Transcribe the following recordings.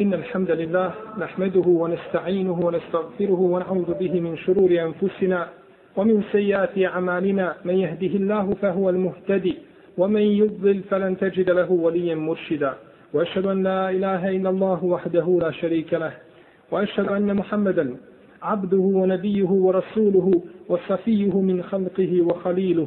إن الحمد لله نحمده ونستعينه ونستغفره ونعوذ به من شرور أنفسنا ومن سيئات أعمالنا. من يهده الله فهو المهتدي ومن يضلل فلن تجد له وليا مرشدا. وأشهد أن لا إله إلا الله وحده لا شريك له. وأشهد أن محمدا عبده ونبيه ورسوله وصفيه من خلقه وخليله.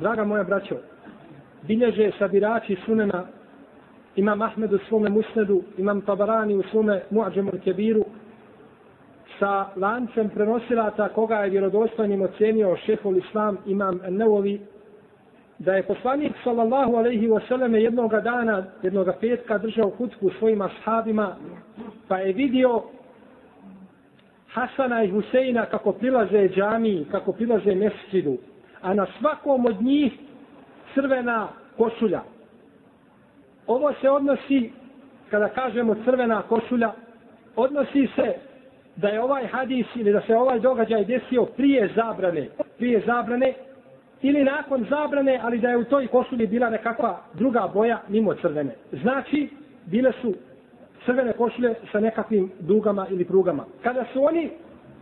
Draga moja braćo, bilježe sabirači sunena imam Ahmed u svome musnedu, imam Tabarani u svome Mu'ađemu Kebiru, sa lancem prenosilata koga je vjerodostojnim ocenio šehol Islam imam Nevovi, da je poslanik sallallahu alaihi wasallam jednog dana, jednog petka držao hutku svojim ashabima, pa je vidio Hasana i Huseina kako prilaze džami, kako prilaze mesčidu, a na svakom od njih crvena košulja. Ovo se odnosi, kada kažemo crvena košulja, odnosi se da je ovaj hadis ili da se ovaj događaj desio prije zabrane, prije zabrane ili nakon zabrane, ali da je u toj košulji bila nekakva druga boja mimo crvene. Znači, bile su crvene košulje sa nekakvim dugama ili prugama. Kada su oni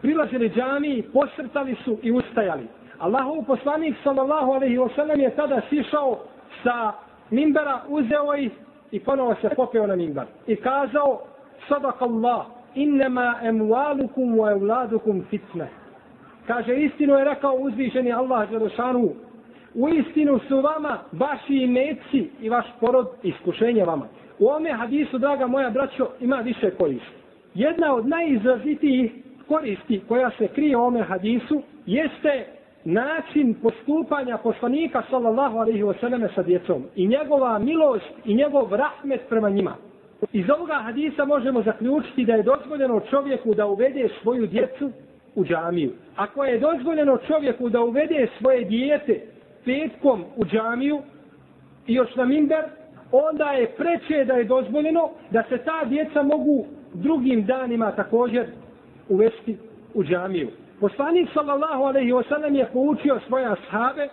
prilazili džami, posrtali su i ustajali. Allahov poslanik sallallahu alejhi ve sellem je tada sišao sa minbera, uzeo ih i ponovo se popeo na minbar I kazao, sadakallah innema emualukum wa evladukum fitne. Kaže, istinu je rekao uzvišeni Allah Đelešanu, u istinu su vama vaši imeci i vaš porod iskušenje vama. U ome hadisu, draga moja braćo, ima više koristi. Jedna od najizrazitijih koristi koja se krije u ome hadisu jeste način postupanja poslanika sallallahu alaihi wa sallam sa djecom i njegova milost i njegov rahmet prema njima. Iz ovoga hadisa možemo zaključiti da je dozvoljeno čovjeku da uvede svoju djecu u džamiju. Ako je dozvoljeno čovjeku da uvede svoje dijete petkom u džamiju i još na minber, onda je preče da je dozvoljeno da se ta djeca mogu drugim danima također uvesti u džamiju. Poslanik sallallahu alaihi wasallam je poučio svoje ashave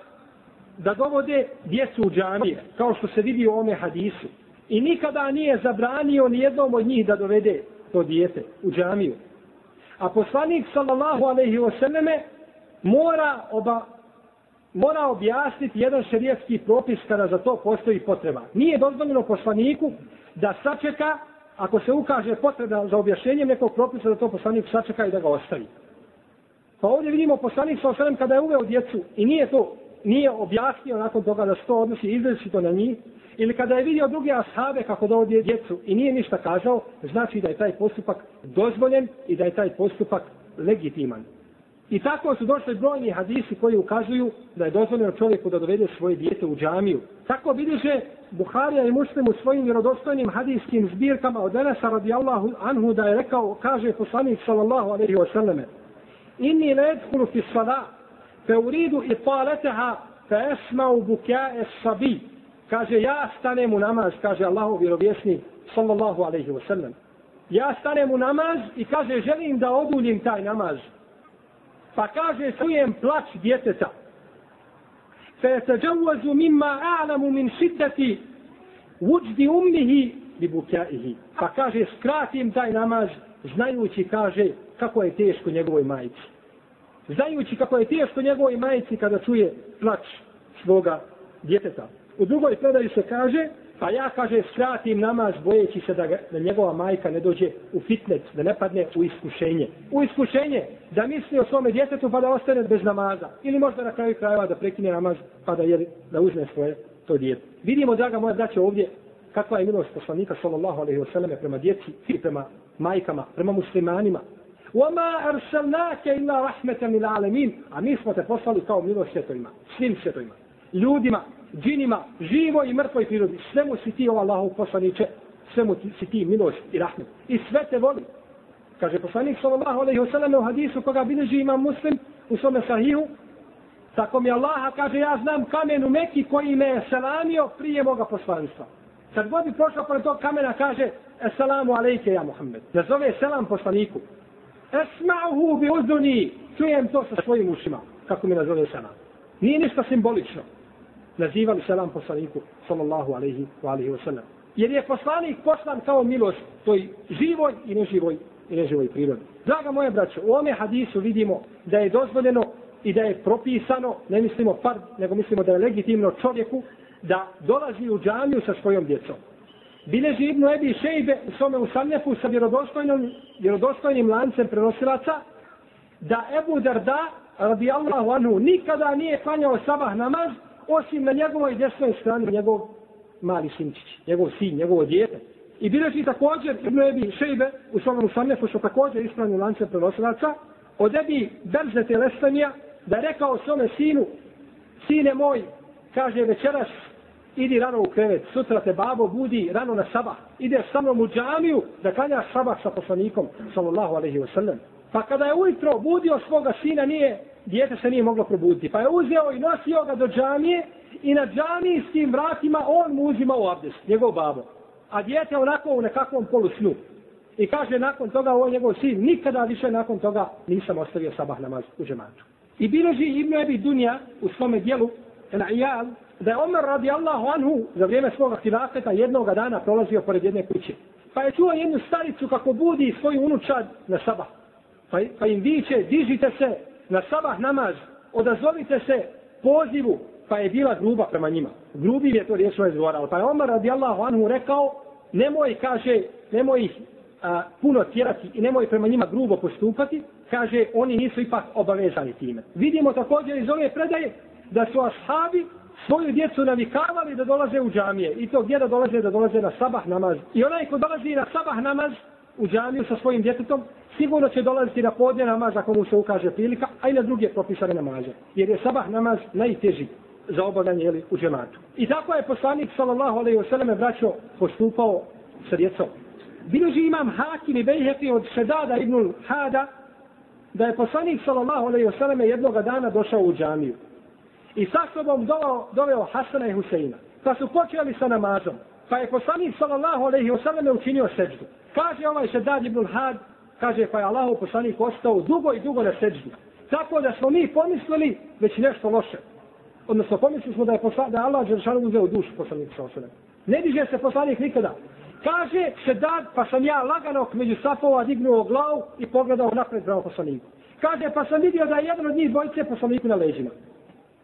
da dovode djecu u džamije, kao što se vidi u ome hadisu. I nikada nije zabranio ni jednom od njih da dovede to dijete u džamiju. A poslanik sallallahu alaihi wasallam mora, oba, mora objasniti jedan šerijetski propis kada za to postoji potreba. Nije dozvoljeno poslaniku da sačeka, ako se ukaže potreba za objašnjenjem nekog propisa, da to poslanik sačeka i da ga ostavi. Pa ovdje vidimo poslanik sa osrem kada je uveo djecu i nije to, nije objasnio nakon toga da se to odnosi izreći to na njih, ili kada je vidio druge ashave kako dovodi djecu i nije ništa kazao, znači da je taj postupak dozvoljen i da je taj postupak legitiman. I tako su došli brojni hadisi koji ukazuju da je dozvoljeno čovjeku da dovede svoje dijete u džamiju. Tako bilježe Buharija i Muslim u svojim vjerodostojnim hadijskim zbirkama od Enesa radijallahu anhu da je rekao, kaže poslanik sallallahu alaihi wa sallame, inni la yadkhulu fi as-salat fa uridu italataha fa asma'u buka'a as-sabi kaže ja stanem u namaz kaže Allahu vjerovjesnik sallallahu alejhi wa sallam. ja stanem u namaz i kaže želim da oduljim taj namaz. Pa kaže čujem plać djeteta. Fa yatajawazu mimma a'lamu min shiddati wujdi ummihi bi buka'ihi. Pa kaže skratim taj namaz znajući kaže kako je teško njegovoj majici. Znajući kako je teško njegovoj majici kada čuje plač svoga djeteta. U drugoj predaji se kaže Pa ja, kaže, skratim namaz bojeći se da, ga, da njegova majka ne dođe u fitnet, da ne padne u iskušenje. U iskušenje da misli o svome djetetu pa da ostane bez namaza. Ili možda na kraju krajeva da prekine namaz pa da, jeli, da uzme svoje to djete. Vidimo, draga moja braća, ovdje kakva je milost poslanika sallallahu alaihi wasallam prema djeci i prema majkama, prema muslimanima. وَمَا أَرْسَلْنَاكَ إِلَّا رَحْمَةً لِلْعَالَمِينَ A mi smo te poslali kao milost svjetovima, svim svjetovima, ljudima, džinima, živoj i mrtvoj prirodi. Sve mu si ti, ova Allahov poslaniče, sve mu si ti milost i rahmet. I sve te voli. Kaže poslanik sallallahu alaihi wasallam u hadisu koga bilježi ima muslim u svome sahihu, tako mi Allaha kaže ja znam kamen u Meki koji me je selamio prije moga poslanstva. Kad god bi prošao pored tog kamena, kaže, Assalamu alejke, ja Muhammed. Da zove selam poslaniku. Esma'uhu bi uzuni. Čujem to sa svojim ušima, kako mi nazove selam. Nije ništa simbolično. Nazivali selam poslaniku, sallallahu alaihi wa alaihi wa. Jer je poslanik poslan kao milost toj živoj i neživoj i neživoj prirodi. Draga moje braćo, u ome hadisu vidimo da je dozvoljeno i da je propisano, ne mislimo fard, nego mislimo da je legitimno čovjeku da dolazi u džamiju sa svojom djecom. Bileži Ibnu Ebi Šejbe u svome usamljefu sa vjerodostojnim, vjerodostojnim lancem prenosilaca da Ebu Darda radi Allahu anhu nikada nije klanjao sabah namaz osim na njegovoj desnoj strani njegov mali sinčić, njegov sin, njegovo djete. I bileži također Ibnu Ebi Šejbe u svome usamljefu sa također ispravni lancem prenosilaca od Ebi Berzete Lestanija da je rekao svome sinu sine moj, kaže večeras idi rano u krevet, sutra te babo budi rano na sabah, ideš sa mnom u džamiju da klanjaš sabah sa poslanikom, sallallahu alaihi wasallam. Pa kada je ujutro budio svoga sina, nije, dijete se nije moglo probuditi. Pa je uzeo i nosio ga do džamije i na džamiji s tim vratima on mu uzima u abdest, njegov babo. A dijete onako u nekakvom polusnu. I kaže nakon toga ovo njegov sin, nikada više nakon toga nisam ostavio sabah namaz u džematu. I biloži Ibn Ebi Dunja u svome dijelu, na ijal, da je Omer radi Allahu anhu za vrijeme svoga hilafeta jednog dana prolazio pored jedne kuće. Pa je čuo jednu staricu kako budi svoju unučad na sabah. Pa, pa im viče, dižite se na sabah namaz, odazovite se pozivu, pa je bila gruba prema njima. Grubi je to riješio izgovarao. Pa je Omer radi Allahu anhu rekao, nemoj, kaže, nemoj ih a, puno tjerati i nemoj prema njima grubo postupati, kaže, oni nisu ipak obavezani time. Vidimo također iz ove predaje da su ashabi svoju djecu navikavali da dolaze u džamije. I to gdje da dolaze? Da dolaze na sabah namaz. I onaj ko dolazi na sabah namaz u džamiju sa svojim djetetom, sigurno će dolaziti na podne namaz ako mu se ukaže prilika, a i na druge propisane namaze. Jer je sabah namaz najteži za obavljanje jeli, u džematu. I tako je poslanik sallallahu alaihi wa sallam braćo postupao sa djecom. Biloži imam Hakim i Bejhefi od Šedada ibnul Hada da je poslanik sallallahu alaihi wa sallam jednoga dana došao u džamiju i sa sobom doveo, doveo Hasana i Huseina. Pa su počeli sa namazom. Pa je poslanik sallallahu alaihi wasallam učinio seđdu. Kaže ovaj Šedad ibn Had, kaže pa je Allahov poslanik ostao dugo i dugo na seđdu. Tako da smo mi pomislili već nešto loše. Odnosno pomislili smo da je, posla, da je Allah Đeršanu uzeo dušu poslanik sallallahu alaihi Ne diže se poslanik nikada. Kaže Šedad, pa sam ja lagano među safova dignuo glavu i pogledao napred prema poslaniku. Kaže, pa sam vidio da je jedan od njih dvojice poslaniku na leđima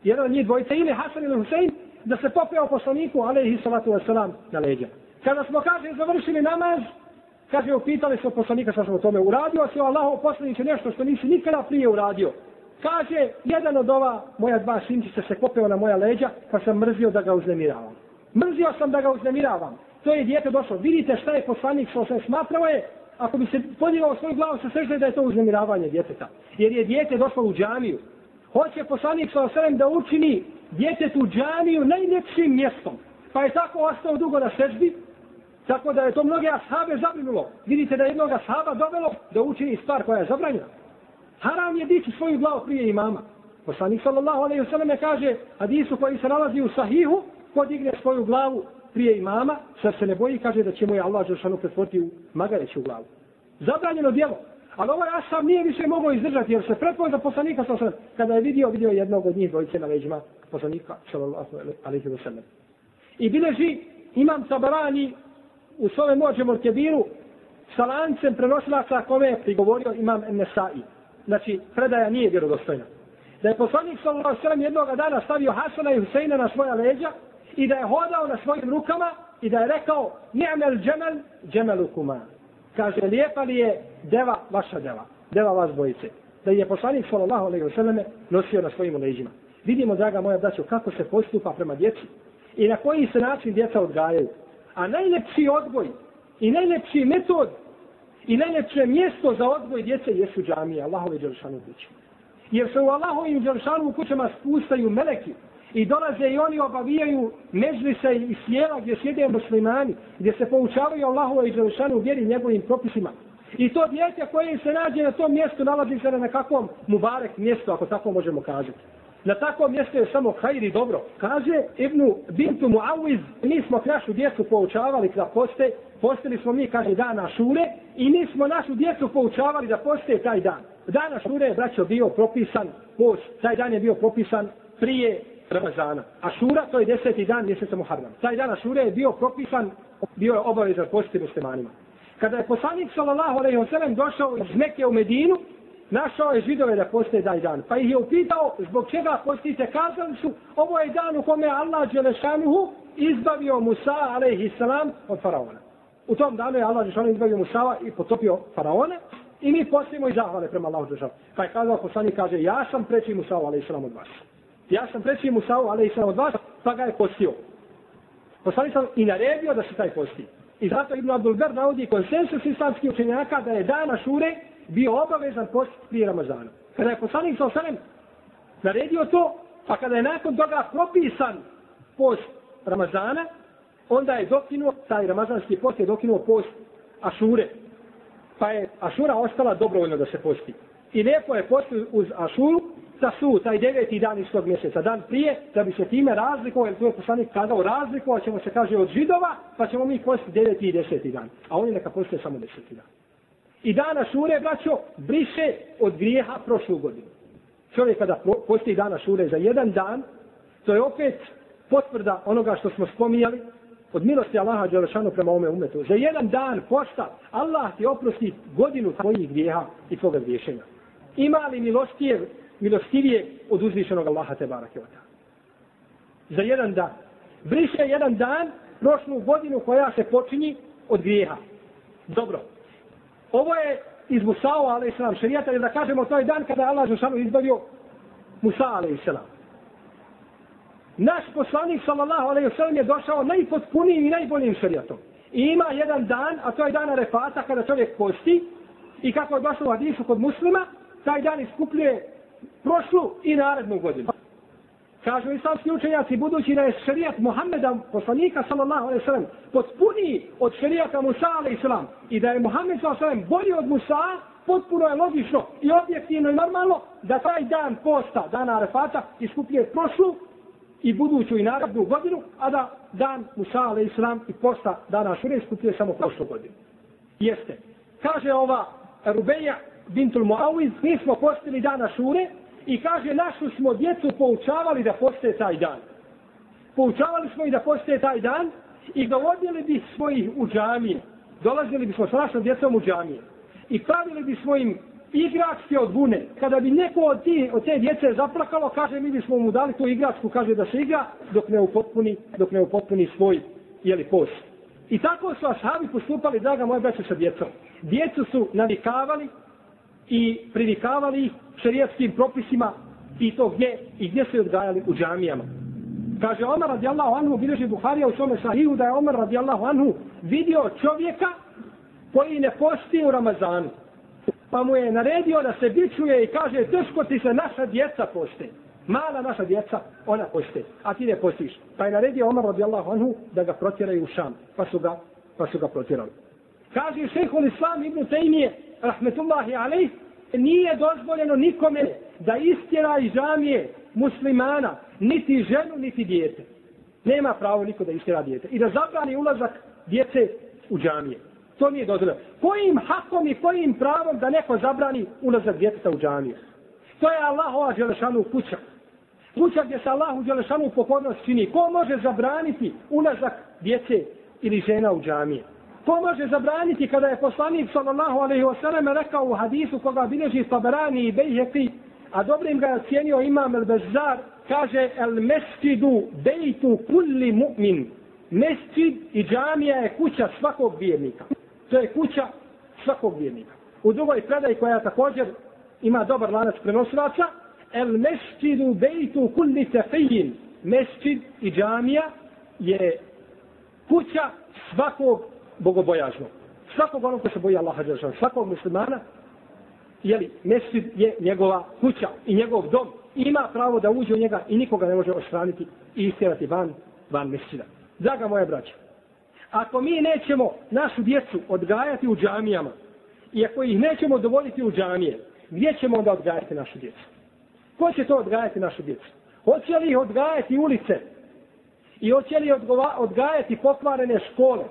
jedan od njih dvojica, ili Hasan ili Husein, da se popeo poslaniku, alaihi salatu wasalam, na leđa. Kada smo, kaže, završili namaz, kaže, upitali smo poslanika što smo tome uradio, se Allaho poslaniće nešto što nisi nikada prije uradio. Kaže, jedan od ova moja dva sinčića se popeo na moja leđa, pa sam mrzio da ga uznemiravam. Mrzio sam da ga uznemiravam. To je dijete došlo. Vidite šta je poslanik što se smatrao je, ako bi se podigao svoju glavu sa sežde da je to uznemiravanje djeteta. Jer je dijete došlo u džamiju hoće poslanik sa osrem da učini djetetu džaniju najljepšim mjestom. Pa je tako ostao dugo na sežbi, tako da je to mnoge ashabe zabrinulo. Vidite da je jednog ashaba dovelo da učini stvar koja je zabranjena. Haram je dići svoju glavu prije imama. Poslanik sallallahu alaihi wa sallam kaže hadisu koji se nalazi u sahihu, podigne svoju glavu prije imama, sad se ne boji, kaže da će mu je Allah Žešanu pretvoriti u magareću glavu. Zabranjeno djelo. Ali ovaj Asab nije više mogao izdržati, jer se pretpoje za poslanika sa kada je vidio, vidio jednog od njih dvojice na leđima poslanika, sallallahu alaihi wa sallam. I bileži imam Tabarani u svome mođe Morkebiru sa lancem prenosilaca kome je prigovorio imam Nesai. Znači, predaja nije vjerodostojna. Da je poslanik sallallahu alaihi wa sallam jednog dana stavio Hasana i Huseina na svoja leđa i da je hodao na svojim rukama i da je rekao ni'mel džemel džemelukuma. Kaže, lijepa li je deva vaša deva, deva vas dvojice. Da je poslanik sallallahu alejhi ve selleme nosio na svojim leđima. Vidimo, draga moja braćo, kako se postupa prema djeci i na koji se način djeca odgajaju. A najlepši odgoj i najlepši metod i najlepše mjesto za odgoj djece jesu džamije, Allahove dželšanu kuće. Jer se u Allahovim dželšanu kućama spustaju meleki i dolaze i oni obavijaju mežlise i sjela gdje sjede muslimani, gdje se poučavaju Allahove dželšanu vjeri njegovim propisima. I to djete koje se nađe na tom mjestu nalazi se na nekakvom mubarek mjestu, ako tako možemo kazati. Na takvom mjestu je samo hajri dobro. Kaže Ibnu Bintu Muawiz, mi smo našu djecu poučavali da poste, postili smo mi, kaže, dana šure i mi smo našu djecu poučavali da poste taj dan. Dana šure je, braćo, bio propisan post, taj dan je bio propisan prije Ramazana. Ašura to je deseti dan mjeseca Muharram. Taj dan Ašure je bio propisan, bio je obavezan postiti muslimanima. Kada je poslanik sallallahu alejhi ve sellem došao iz Mekke u Medinu, našao je židove da poste taj dan. Pa ih je upitao zbog čega postite. Kazali su, ovo je dan u kome Allah Đelešanuhu izbavio Musa, alaihi salam, od faraona. U tom danu je Allah Đelešanuhu izbavio Musa i potopio faraona. I mi postimo i zahvale prema Allahu Đelešanuhu. Pa je kazao poslanik, kaže, ja sam preći Musa, alaihi salam, od vas. Ja sam preći Musa, i sam od vas, pa ga je postio. Poslanik sam i naredio da se taj posti. I zato Ibn Abdul Ber navodi konsensus islamskih učenjaka da je dana šure bio obavezan post prije Ramazana. Kada je poslanik sa osanem naredio to, pa kada je nakon toga propisan post Ramazana, onda je dokinuo, taj ramazanski post je dokinuo post Ašure. Pa je Ašura ostala dobrovoljno da se posti. I lijepo je post uz Ašuru, sa su taj deveti dan iz tog mjeseca, dan prije, da bi se time razlikovao, jer tu je poslanik kazao, razlikovao ćemo se, kaže, od židova, pa ćemo mi postiti deveti i deseti dan. A oni neka postije samo deseti dan. I dana šure, braćo, briše od grijeha prošlu godinu. Čovjek kada posti dana šure za jedan dan, to je opet potvrda onoga što smo spominjali, od milosti Allaha Đelešanu prema ome umetu. Za jedan dan posta, Allah ti oprosti godinu tvojih grijeha i tvoga griješenja. Ima li milostije, milostivije od uzvišenog Allaha te barake Za jedan dan. Briše jedan dan prošlu godinu koja se počinji od grijeha. Dobro. Ovo je iz Musao, ali islam, šarijata, jer da kažemo to je dan kada je Allah Žešanu izbavio Musa, ali islam. Naš poslanik, sallallahu alaihi wasallam, je došao najpotpunijim i najboljim šarijatom. I ima jedan dan, a to je dan Arefata, kada čovjek posti, i kako je došao u hadisu kod muslima, taj dan iskupljuje prošlu i narednu godinu. Kažu islamski učenjaci, budući da je šarijat Muhammeda, poslanika sallallahu alaihi sallam, potpuniji od šarijata Musa alaihi sallam i da je Muhammed sallallahu alaihi sallam bolji od Musa, potpuno je logično i objektivno i normalno da taj dan posta, dana Arefata, iskupljuje prošlu i buduću i narednu godinu, a da dan Musa alaihi sallam i posta dana Šure iskupljuje samo prošlu godinu. Jeste. Kaže ova Rubeja bintul Muawiz, mi smo postili dana Šure, I kaže, našu smo djecu poučavali da postoje taj dan. Poučavali smo i da postoje taj dan i dovodili bi svojih u džamije. Dolazili bismo sa našom djecom u džamije. I pravili bi svojim igračke od vune. Kada bi neko od, ti, od te djece zaplakalo, kaže, mi bismo mu dali tu igračku, kaže da se igra, dok ne upotpuni, dok ne upotpuni svoj, jeli, post. I tako su ashabi postupali, draga moja braća, sa djecom. Djecu su navikavali i privikavali ih šerijatskim propisima i to gdje i gdje su odgajali u džamijama. Kaže Omar radijallahu anhu, bilježi Buharija u svome sahihu da je Omar radijallahu anhu vidio čovjeka koji ne posti u Ramazanu. Pa mu je naredio da se bičuje i kaže teško ti se naša djeca poste. Mala naša djeca, ona poste. A ti ne postiš. Pa je naredio Omar radijallahu anhu da ga protjeraju u Šam. Pa su ga, pa su ga protjerali. Kaže šehol Islam ibn Tejmije, rahmetullahi alaih, nije dozvoljeno nikome da istjera iz džamije muslimana, niti ženu, niti djete. Nema pravo niko da istjera djete. I da zabrani ulazak djece u džamije. To nije dozvoljeno. Kojim hakom i kojim pravom da neko zabrani ulazak djeteta u džamije? To je Allahova Đelešanu kuća. Kuća gdje se Allahu Đelešanu pokornost čini. Ko može zabraniti ulazak djece ili žena u džamije? To može zabraniti kada je poslanik sallallahu alejhi ve rekao u hadisu koga bilježi Taberani i Bejheti, a dobrim ga je cijenio imam El Bezar, kaže El mesjidu bejtu kulli mu'min, Mesjid i džamija je kuća svakog vjernika. To je kuća svakog vjernika. U drugoj predaji koja također ima dobar lanac prenosilaca, El mesjidu bejtu kulli tefijin. Mesjid i džamija je kuća svakog bogobojažno. Svakog onog ko se boji Allaha Đelšan, svakog muslimana, jeli, mesčid je njegova kuća i njegov dom. Ima pravo da uđe u njega i nikoga ne može ostraniti i istjerati van, van mesčida. Draga moja braća, ako mi nećemo našu djecu odgajati u džamijama i ako ih nećemo dovoditi u džamije, gdje ćemo onda odgajati našu djecu? Ko će to odgajati našu djecu? Hoće li ih odgajati ulice? I hoće li odgajati pokvarene škole?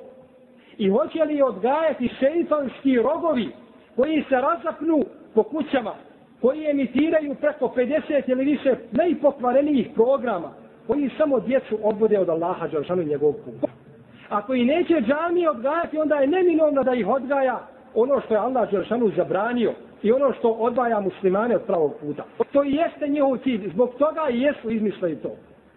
I hoće li odgajati šeitanski rogovi koji se razapnu po kućama, koji emitiraju preko 50 ili više najpokvarenijih programa, koji samo djecu odvode od Allaha Đalšanu i njegovog puta. Ako i neće džamije odgajati, onda je neminovno da ih odgaja ono što je Allah Đalšanu zabranio i ono što odvaja muslimane od pravog puta. To i jeste njihov cilj, zbog toga i jesu izmislili to.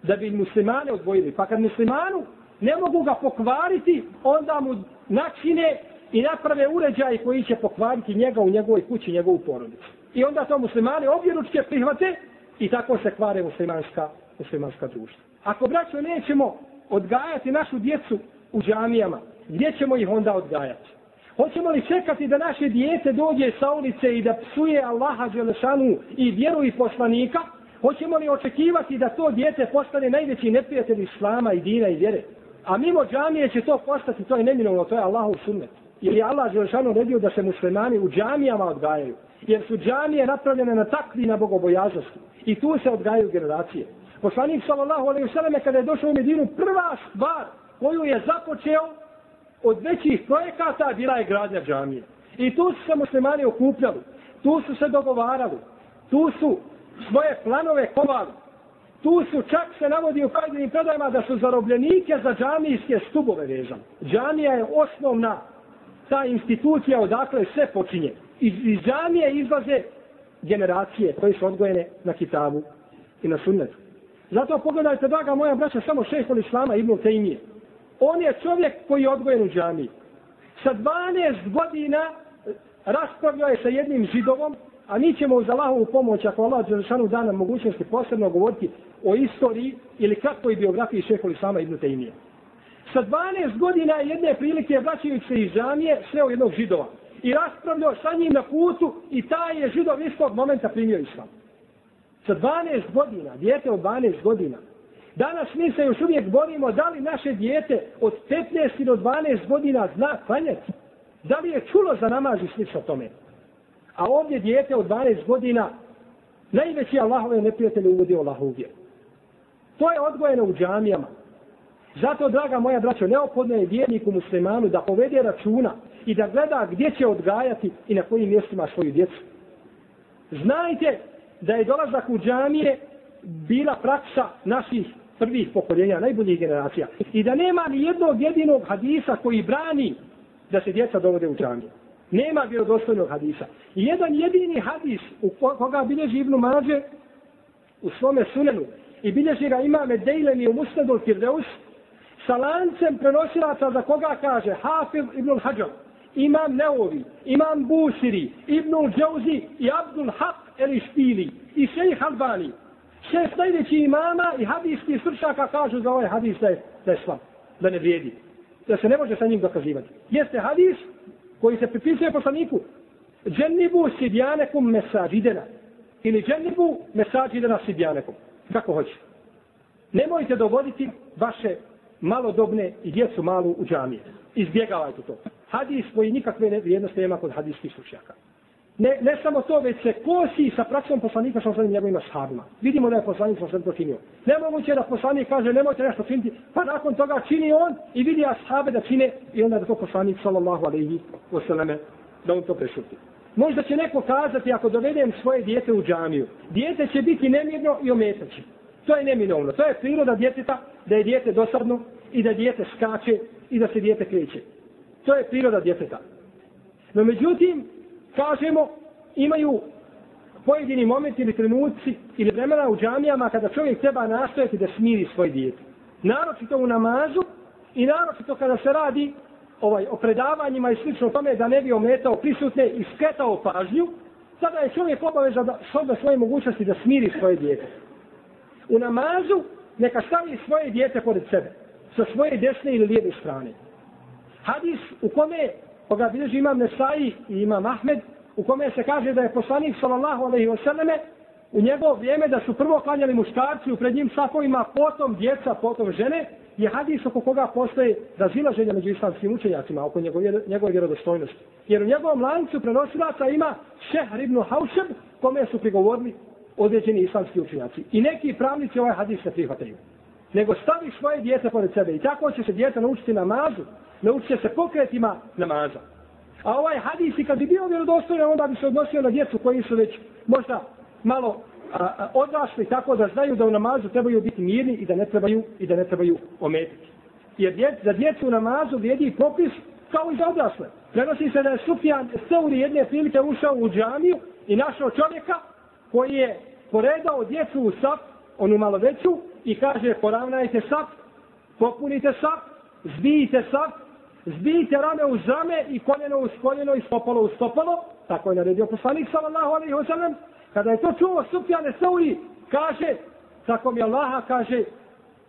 Da bi muslimane odvojili. Pa kad muslimanu ne mogu ga pokvariti, onda mu načine i naprave uređaj koji će pokvariti njega u njegovoj kući, njegovu porodicu. I onda to muslimani objeručke prihvate i tako se kvare muslimanska muslimanska društva. Ako, braćo, nećemo odgajati našu djecu u džamijama, gdje ćemo ih onda odgajati? Hoćemo li čekati da naše dijete dođe sa ulice i da psuje Allaha Đelešanu i vjeru i poslanika? Hoćemo li očekivati da to dijete postane najveći neprijatelj Islama i dina i vjere? A mimo džamije će to postati, to je neminovno, to je Allahov sunnet. Jer je Allah Đelešanu redio da se muslimani u džamijama odgajaju. Jer su džamije napravljene na takvi na bogobojaznosti. I tu se odgajaju generacije. Poslanik sallallahu alejhi ve selleme kada je došao u Medinu prva stvar koju je započeo od većih projekata bila je gradnja džamije. I tu su se muslimani okupljali, tu su se dogovarali, tu su svoje planove kovali. Tu su čak se navodi u pojedinim predajima da su zarobljenike za džamijske stubove vezani. Džamija je osnovna ta institucija odakle sve počinje. Iz, iz džamije izlaze generacije koje su odgojene na kitabu i na sunnetu. Zato pogledajte, draga moja braća, samo šest od islama Ibn Taymije. On je čovjek koji je odgojen u džamiji. Sa 12 godina raspravljao je sa jednim židovom, a mi ćemo uz Allahovu pomoć, ako Allah Đelšanu dana mogućnosti posebno govoriti o istoriji ili kratkoj biografiji šehovi Islama Ibn Tejmije. Sa 12 godina jedne prilike vraćajući se iz džamije, sreo jednog židova. I raspravljao sa njim na putu i taj je židov istog momenta primio islam. Sa 12 godina, dijete od 12 godina. Danas mi se još uvijek borimo da li naše dijete od 15 do 12 godina zna klanjati. Da li je čulo za namaz i slično tome. A ovdje dijete od 12 godina najveći Allahove neprijatelje uvodi Allahu vjeru. To je odgojeno u džamijama. Zato, draga moja braćo, neophodno je vjerniku muslimanu da povede računa i da gleda gdje će odgajati i na kojim mjestima svoju djecu. Znajte da je dolazak u džamije bila praksa naših prvih pokoljenja, najboljih generacija. I da nema ni jednog jedinog hadisa koji brani da se djeca dovode u džamije. Nema vjerodostojnog hadisa. I jedan jedini hadis u koga bilježi Ibnu Mađe u svome sunenu i bilježi ga imame Dejleni u Musnadu Firdeus sa lancem prenosilaca za koga kaže Hafiz Ibn Hađar, Imam Neovi, Imam Busiri, Ibn Džauzi i Abdul Haq el Špili i šejh Albani. Šest najveći imama i hadijski srčaka kažu za ovaj hadis da je, da je slab, da ne vrijedi. Da se ne može sa njim dokazivati. Jeste hadis koji se pripisuje poslaniku. Džennibu sidjanekum mesađidena. Ili džennibu mesađidena sidjanekum. Kako hoće. Nemojte dovoditi vaše malodobne i djecu malu u džamije. Izbjegavajte to. Hadis koji nikakve vrijednosti nema kod hadijskih slučajaka ne, ne samo to, već se kosi sa praksom poslanika sa osnovim njegovim ashabima. Vidimo da je poslanik sa to činio. Nemoguće da poslanik kaže nemojte nešto činiti, pa nakon toga čini on i vidi ashabe da čine i onda da to poslanik sallallahu alaihi wasallam da on to prešuti. Možda će neko kazati ako dovedem svoje dijete u džamiju, dijete će biti nemirno i ometaće. To je neminovno. To je priroda djeteta da je dijete dosadno i da dijete skače i da se dijete kreće. To je priroda djeteta. No međutim, kažemo, imaju pojedini momenti ili trenuci ili vremena u džamijama kada čovjek treba nastojati da smiri svoj dijete. Naročito u namazu I naročito kada se radi ovaj, o predavanjima i slično tome da ne bi ometao prisutne i skretao pažnju, sada je čovjek obaveza da shodno svoje mogućnosti da smiri svoje dijete. U namazu neka stavi svoje dijete pored sebe, sa svoje desne ili lijeve strane. Hadis u kome, koga bilježi imam Nesai i imam Ahmed, u kome se kaže da je poslanik sallallahu alaihi wasallame u njegovo vrijeme da su prvo klanjali muškarci u pred njim safovima, potom djeca, potom žene, je hadis oko koga postoje razilaženja među islamskim učenjacima oko njegove, njegove vjerodostojnosti. Jer u njegovom lancu prenosilaca ima Šehr ibn Haušeb, kome su prigovorili određeni islamski učenjaci. I neki pravnici ovaj hadis ne prihvataju. Nego stavi svoje djete pored sebe i tako će se djete naučiti namazu, naučit će se pokretima namaza. A ovaj hadis i kad bi bio vjerodostojan, onda bi se odnosio na djecu koji su već možda malo a, a, odrasli tako da znaju da u namazu trebaju biti mirni i da ne trebaju i da ne trebaju ometiti. Jer djec, za djecu u namazu vrijedi propis kao i za odrasle. Prenosi se da je Sufjan Seuri jedne prilike ušao u džamiju i našao čovjeka koji je poredao djecu u sap, onu malo veću, i kaže poravnajte sap, popunite sap, zbijite sap, zbijite rame uz rame i koljeno uz koljeno i stopalo uz stopalo, tako je naredio poslanik sallallahu alaihi wa sallam, kada je to čuo Sufjane Sauri, kaže, tako mi Allaha kaže,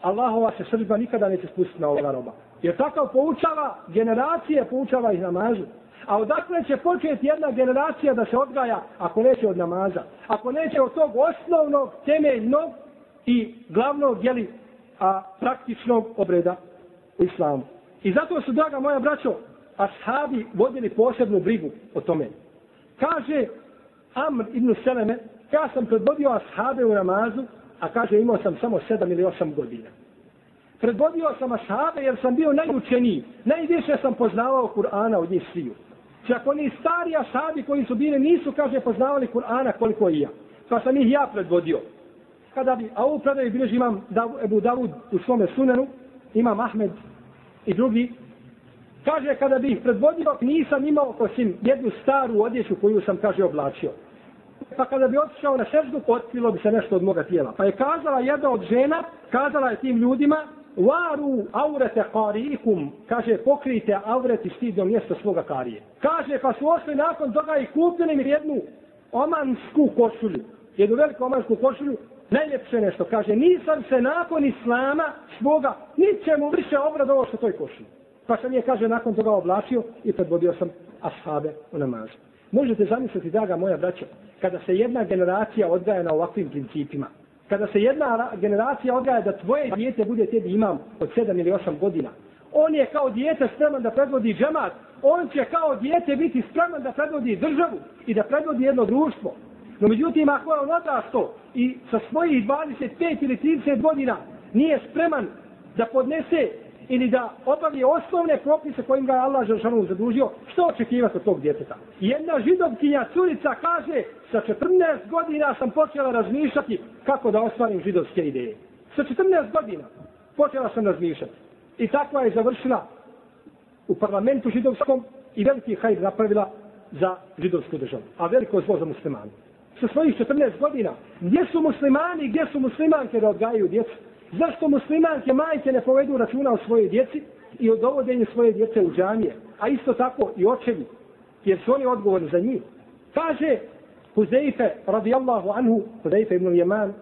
Allahova se srđba nikada neće spustiti na ovoga roba. Jer takav poučava, generacije poučava ih namazu. A odakle će početi jedna generacija da se odgaja ako neće od namaza? Ako neće od tog osnovnog, temeljnog i glavnog, jeli, a praktičnog obreda u islamu. I zato su, draga moja braćo, ashabi vodili posebnu brigu o tome. Kaže Amr ibn Seleme, ja sam predvodio ashabe u namazu, a kaže imao sam samo sedam ili osam godina. Predvodio sam ashabe jer sam bio najučeniji. Najviše sam poznavao Kur'ana od njih sviju. Čak oni stari ashabi koji su bili nisu, kaže, poznavali Kur'ana koliko i ja. Pa sam ih ja predvodio. Kada bi, a ovu predaju bilježi imam Ebu Davud u svome sunenu, imam Ahmed i drugi, kaže kada bi ih predvodio, nisam imao osim jednu staru odjeću koju sam, kaže, oblačio. Pa kada bi otišao na seždu, otkrilo bi se nešto od moga tijela. Pa je kazala jedna od žena, kazala je tim ljudima, Varu aurete kariikum, kaže pokrijte aureti stidno mjesto svoga karije. Kaže pa su ošli nakon toga i kupili mi jednu omansku košulju. Jednu veliku omansku košulju, najljepše nešto. Kaže nisam se nakon islama svoga ničemu više obradovao što toj košulju. Pa sam je, kaže, nakon toga oblačio i predvodio sam ashabe u namazu. Možete zamisliti, draga moja braća, kada se jedna generacija odgaja na ovakvim principima, kada se jedna generacija odgaja da tvoje dijete bude tebi imam od 7 ili 8 godina, on je kao dijete spreman da predvodi džemat, on će kao dijete biti spreman da predvodi državu i da predvodi jedno društvo. No međutim, ako je on odrasto i sa svojih 25 ili 30 godina nije spreman da podnese ili da obavi osnovne propise kojim ga je Allah Žešanu zadužio, što očekivati od tog djeteta? Jedna židovkinja curica kaže, sa 14 godina sam počela razmišljati kako da ostvarim židovske ideje. Sa 14 godina počela sam razmišljati. I takva je završila u parlamentu židovskom i veliki hajr napravila za židovsku državu. A veliko zlo za muslimani. Sa svojih 14 godina, gdje su muslimani, gdje su muslimanke da odgajaju djecu? Zašto muslimanke majke ne povedu računa o svojoj djeci i o dovodenju svoje djece u džamije? A isto tako i očevi, jer su oni odgovorni za njih. Kaže Huzeife radijallahu anhu, Huzeife ibn Jeman,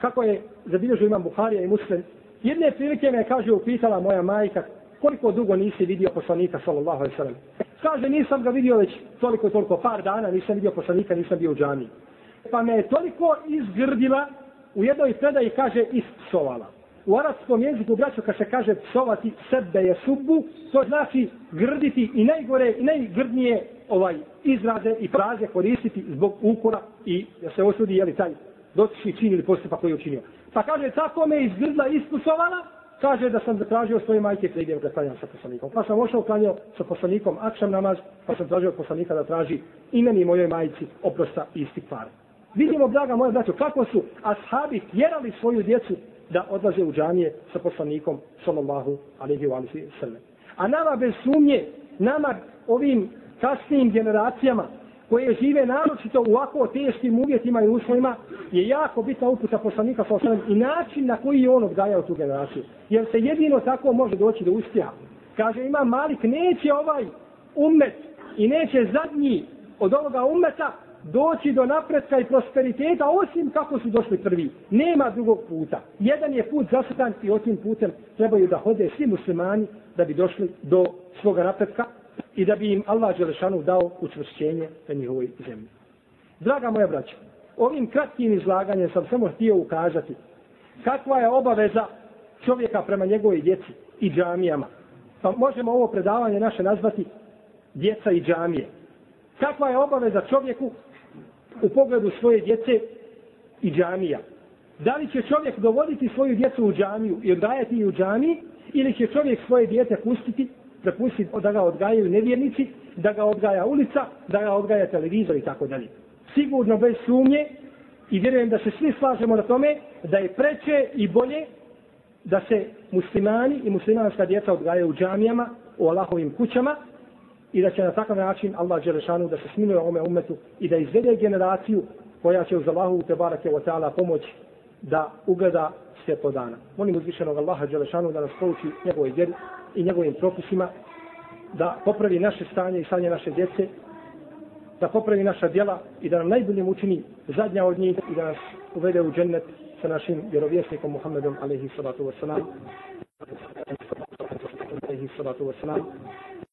kako je zabilježio imam Buharija i Muslim, jedne prilike me kaže upitala moja majka koliko dugo nisi vidio poslanika sallallahu alaihi sallam. Kaže nisam ga vidio već toliko toliko par dana, nisam vidio poslanika, nisam bio u džamiji. Pa me je toliko izgrdila u jednoj predaji kaže ispsovala. U arabskom jeziku, braćo, kad se kaže psovati sebe je subu, to znači grditi i najgore i najgrdnije ovaj izraze i fraze koristiti zbog ukora i da se osudi jeli taj dotični čin ili postupak koji je učinio. Pa kaže, tako me izgrdla ispusovala, kaže da sam zatražio svoje majke da idem da klanjam sa poslanikom. Pa sam ošao klanjao sa poslanikom akšam namaz, pa sam tražio od poslanika da traži imeni mojoj majici oprosta i istikvara. Vidimo, draga moja braćo, kako su ashabi tjerali svoju djecu da odlaze u džanije sa poslanikom sallallahu alaihi wa sallam. A nama bez sumnje, nama ovim kasnim generacijama, koje žive naročito u ovako teškim uvjetima i uslovima, je jako bitna uputa poslanika sa osnovim i način na koji je on odgajao tu generaciju. Jer se jedino tako može doći do uspjeha. Kaže, ima Malik, neće ovaj umet i neće zadnji od ovoga umeta doći do napretka i prosperiteta osim kako su došli prvi. Nema drugog puta. Jedan je put zasutan i otim putem trebaju da hode svi muslimani da bi došli do svoga napretka i da bi im Allah Đelešanu dao učvršćenje na njihovoj zemlji. Draga moja braća, ovim kratkim izlaganjem sam samo htio ukazati kakva je obaveza čovjeka prema njegovoj djeci i džamijama. Pa možemo ovo predavanje naše nazvati djeca i džamije. Kakva je obaveza čovjeku u pogledu svoje djece i džamija? Da li će čovjek dovoditi svoju djecu u džamiju i odgajati u džamiji ili će čovjek svoje djete pustiti prepustiti da ga odgajaju nevjernici, da ga odgaja ulica, da ga odgaja televizor i tako dalje. Sigurno bez sumnje i vjerujem da se svi slažemo na tome da je preče i bolje da se muslimani i muslimanska djeca odgajaju u džamijama, u Allahovim kućama i da će na takav način Allah Đelešanu da se smiluje ome umetu i da izvede generaciju koja će uz Allahu te barake o ta'ala pomoć da ugleda svjetlo dana. Molim uzvišenog Allaha Đelešanu da nas pouči njegovoj vjeri i njegovim propisima, da popravi naše stanje i stanje naše djece, da popravi naša djela i da nam najboljim učini zadnja od njih i da nas uvede u džennet sa našim vjerovjesnikom Muhammedom alaihi salatu wasalam. alaihi salatu wasalam.